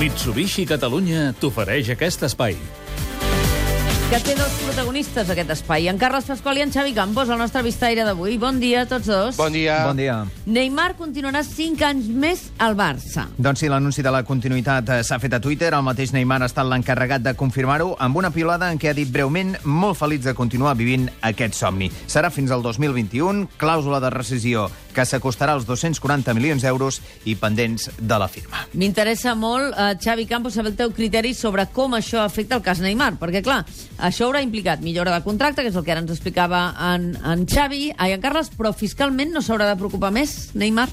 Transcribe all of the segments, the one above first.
Mitsubishi Catalunya t'ofereix aquest espai. que té dos protagonistes, aquest espai. En Carles Pasqual i en Xavi Campos, el nostre vistaire d'avui. Bon dia a tots dos. Bon dia. Bon dia. Neymar continuarà 5 anys més al Barça. Doncs sí, l'anunci de la continuïtat eh, s'ha fet a Twitter. El mateix Neymar ha estat l'encarregat de confirmar-ho amb una piulada en què ha dit breument molt feliç de continuar vivint aquest somni. Serà fins al 2021, clàusula de rescisió que s'acostarà als 240 milions d'euros i pendents de la firma. M'interessa molt, eh, Xavi Campos, saber el teu criteri sobre com això afecta el cas Neymar, perquè, clar, això haurà implicat millora de contracte, que és el que ara ens explicava en, en Xavi, ai, en Carles, però fiscalment no s'haurà de preocupar més, Neymar?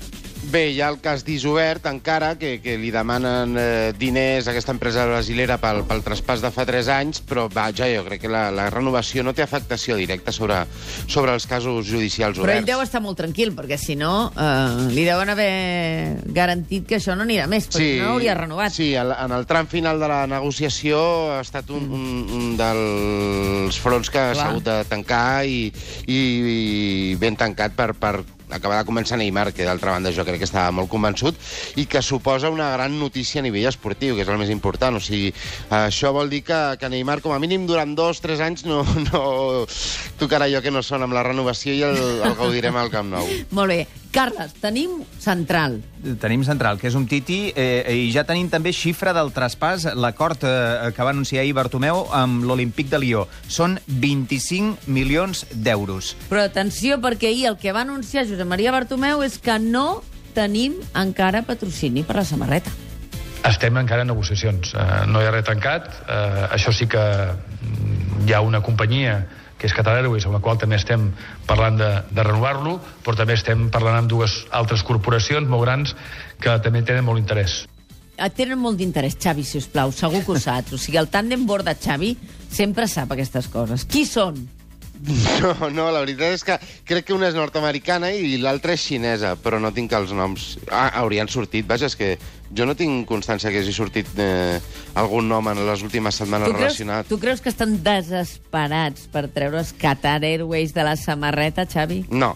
Bé, hi ha el cas d'Isobert encara, que, que li demanen eh, diners a aquesta empresa brasilera pel, pel traspàs de fa 3 anys, però vaja, jo crec que la, la renovació no té afectació directa sobre, sobre els casos judicials Però ell oberts. deu estar molt tranquil, perquè si no, eh, li deuen haver garantit que això no anirà més, perquè si no hauria renovat. Sí, el, en el tram final de la negociació ha estat un, un, un dels fronts que s'ha Clar. hagut de tancar i, i, i ben tancat per, per acabar de començar Neymar, que d'altra banda jo crec que estava molt convençut, i que suposa una gran notícia a nivell esportiu, que és el més important. O sigui, això vol dir que, que Neymar, com a mínim, durant dos, tres anys no, no tocarà allò que no sona amb la renovació i el, el gaudirem al Camp Nou. Molt bé. Carles, tenim central. Tenim central, que és un Titi, eh, i ja tenim també xifra del traspàs, l'acord eh, que va anunciar ahir Bartomeu amb l'Olímpic de Lió. Són 25 milions d'euros. Però atenció, perquè ahir el que va anunciar Josep Maria Bartomeu és que no tenim encara patrocini per la samarreta. Estem encara en negociacions. Uh, no hi ha res tancat. Uh, això sí que hi ha una companyia que és Qatar Airways, amb la qual també estem parlant de, de renovar-lo, però també estem parlant amb dues altres corporacions molt grans que també tenen molt interès. Tenen molt d'interès, Xavi, si us plau, segur que ho saps. O sigui, el tàndem borda Xavi sempre sap aquestes coses. Qui són? No, no, la veritat és que crec que una és nord-americana i l'altra és xinesa, però no tinc els noms. Ah, haurien sortit, vaja, és que jo no tinc constància que hagi sortit eh, algun nom en les últimes setmanes Tu creus, relacionat. tu creus que estan desesperats per treure's Qatar Airways de la samarreta, Xavi? No,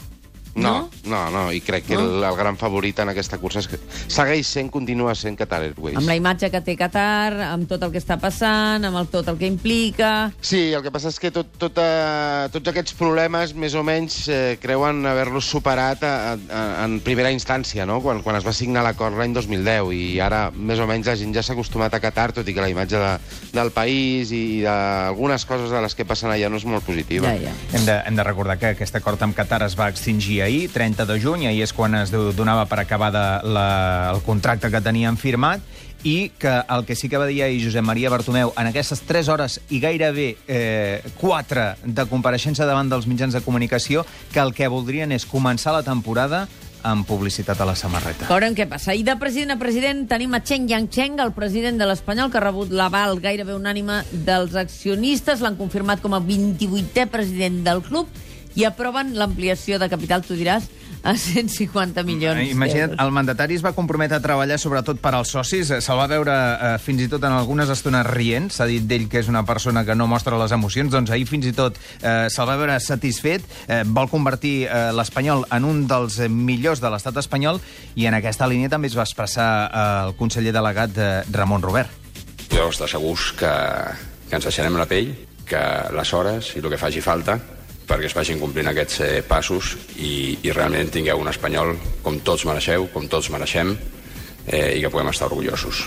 No? no, no, no, i crec que No? el, el gran favorit en aquesta cursa és que segueix sent, continua sent Qatar Airways. Amb la imatge que té Qatar, amb tot el que està passant, amb el, tot el que implica... Sí, el que passa és que tot, tot, uh, tots aquests problemes, més o menys, eh, creuen haver-los superat a, a, en primera instància, no? quan, quan es va signar l'acord l'any 2010, i ara, més o menys, la gent ja s'ha acostumat a Qatar, tot i que la imatge de, del país i d'algunes coses de les que passen allà no és molt positiva. Ja, ja. Hem de, hem de recordar que aquest acord amb Qatar es va extingir ahir, 30 de juny, ahir és quan es do- donava per acabar de la, el contracte que tenien firmat, i que el que sí que va dir ahir Josep Maria Bartomeu en aquestes 3 hores i gairebé eh, 4 de compareixença davant dels mitjans de comunicació que el que voldrien és començar la temporada amb publicitat a la samarreta. Veurem què passa. I de president a president tenim a Chen Yangcheng, el president de l'Espanyol, que ha rebut l'aval gairebé unànime dels accionistes. L'han confirmat com a 28è president del club i aproven l'ampliació de capital, tu diràs, a 150 milions Eh, Imagina't, el mandatari es va comprometre a treballar sobretot per als socis. Eh, Se'l va veure eh, fins i tot en algunes estones rient. S'ha dit d'ell que és una persona que no mostra les emocions. Doncs ahir fins i tot eh, se'l va veure satisfet. Eh, vol convertir eh, l'Espanyol en un dels millors de l'estat espanyol i en aquesta línia també es va expressar eh, el conseller delegat eh, Ramon Robert. Jo estic segurs que, que ens deixarem la pell, que les hores i el que faci falta perquè es vagin complint aquests eh, passos i, i realment tingueu un espanyol com tots mereixeu, com tots mereixem, eh, i que puguem estar orgullosos.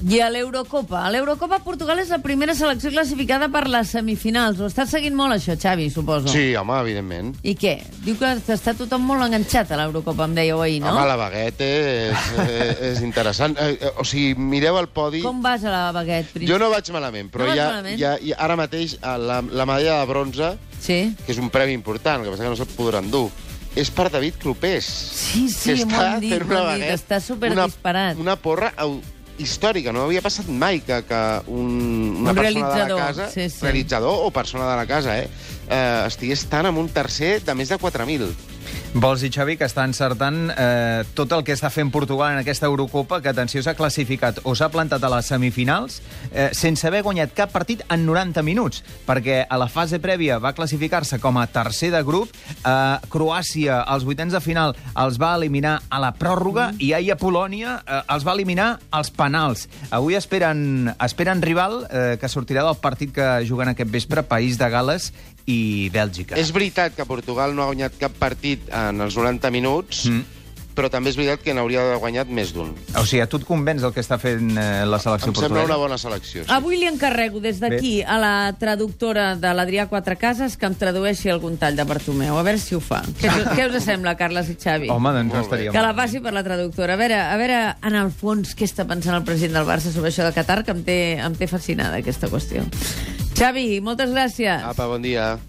I a l'Eurocopa. A l'Eurocopa, Portugal és la primera selecció classificada per les semifinals. Ho estàs seguint molt, això, Xavi, suposo? Sí, home, evidentment. I què? Diu que està tothom molt enganxat a l'Eurocopa, em dèieu ahir, no? Home, la baguette és, eh, és interessant. Eh, eh, o sigui, mireu el podi... Com vas a la baguette, Príncep? Jo no vaig malament, però No ja, malament? ja, ja, ara mateix la, la medalla de bronze, Sí. que és un premi important, que passa que no se'l podran dur, és per David Clopés. Sí, sí, que m'ho està han dit, fent m'ho una han dit, està super una. Una porra històrica, no havia passat mai que, que un, una Un persona de la casa, sí, sí. realitzador o persona de la casa, eh, eh, estigués tant amb un tercer de més de 4.000. Vols dir, Xavi, que està encertant eh, tot el que està fent Portugal en aquesta Eurocopa, que, atenció, s'ha classificat o s'ha plantat a les semifinals eh, sense haver guanyat cap partit en 90 minuts, perquè a la fase prèvia va classificar-se com a tercer de grup, eh, Croàcia, als vuitens de final, els va eliminar a la pròrroga, mm. i ahir a Polònia eh, els va eliminar als penals. Avui esperen, esperen rival eh, que sortirà del partit que juguen aquest vespre, País de Gales i Bèlgica. És veritat que Portugal no ha guanyat cap partit en els 90 minuts, Mm. però també és veritat que n'hauria d'haver guanyat més d'un. O sigui, a tu et convenç del que està fent eh, la selecció Em sembla portuguesa? una bona selecció. Sí. Avui li encarrego des d'aquí a la traductora de l'Adrià Quatrecases que em tradueixi algun tall de Bartomeu. A veure si ho fa. Què, què us sembla, Carles i Xavi? Home, doncs no estaria Que la passi per la traductora. A veure, a veure, en el fons, què està pensant el president del Barça sobre això de Qatar, que em té, em té fascinada, aquesta qüestió. Xavi, moltes gràcies. Apa, bon dia.